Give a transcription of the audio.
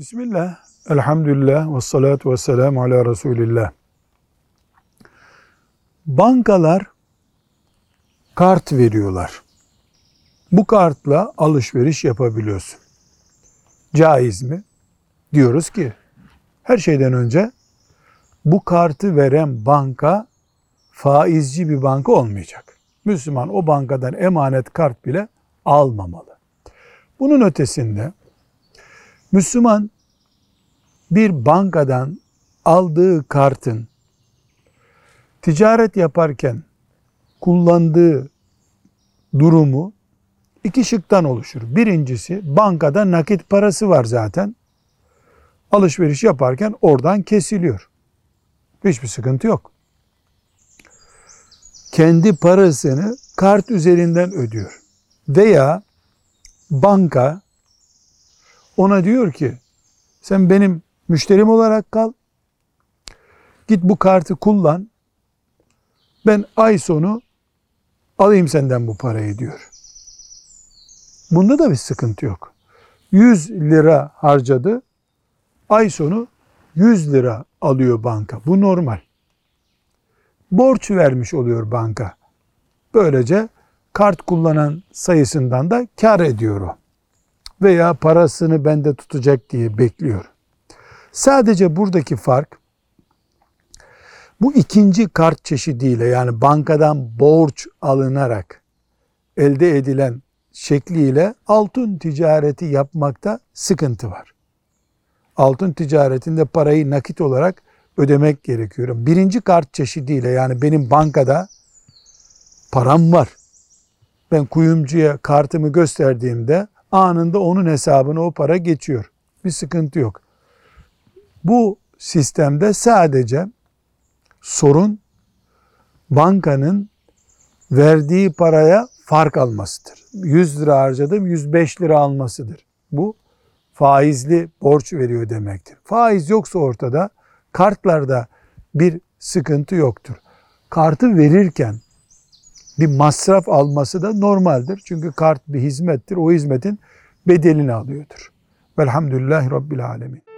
Bismillah, elhamdülillah ve salatu ve selamu ala Resulillah. Bankalar kart veriyorlar. Bu kartla alışveriş yapabiliyorsun. Caiz mi? Diyoruz ki her şeyden önce bu kartı veren banka faizci bir banka olmayacak. Müslüman o bankadan emanet kart bile almamalı. Bunun ötesinde Müslüman bir bankadan aldığı kartın ticaret yaparken kullandığı durumu iki şıktan oluşur. Birincisi bankada nakit parası var zaten. Alışveriş yaparken oradan kesiliyor. Hiçbir sıkıntı yok. Kendi parasını kart üzerinden ödüyor. Veya banka ona diyor ki sen benim müşterim olarak kal. Git bu kartı kullan. Ben ay sonu alayım senden bu parayı diyor. Bunda da bir sıkıntı yok. 100 lira harcadı. Ay sonu 100 lira alıyor banka. Bu normal. Borç vermiş oluyor banka. Böylece kart kullanan sayısından da kar ediyor o. Veya parasını bende tutacak diye bekliyor. Sadece buradaki fark bu ikinci kart çeşidiyle yani bankadan borç alınarak elde edilen şekliyle altın ticareti yapmakta sıkıntı var. Altın ticaretinde parayı nakit olarak ödemek gerekiyor. Birinci kart çeşidiyle yani benim bankada param var. Ben kuyumcuya kartımı gösterdiğimde anında onun hesabına o para geçiyor. Bir sıkıntı yok. Bu sistemde sadece sorun bankanın verdiği paraya fark almasıdır. 100 lira harcadım 105 lira almasıdır. Bu faizli borç veriyor demektir. Faiz yoksa ortada kartlarda bir sıkıntı yoktur. Kartı verirken bir masraf alması da normaldir. Çünkü kart bir hizmettir. O hizmetin bedelini alıyordur. Velhamdülillahi Rabbil Alemin.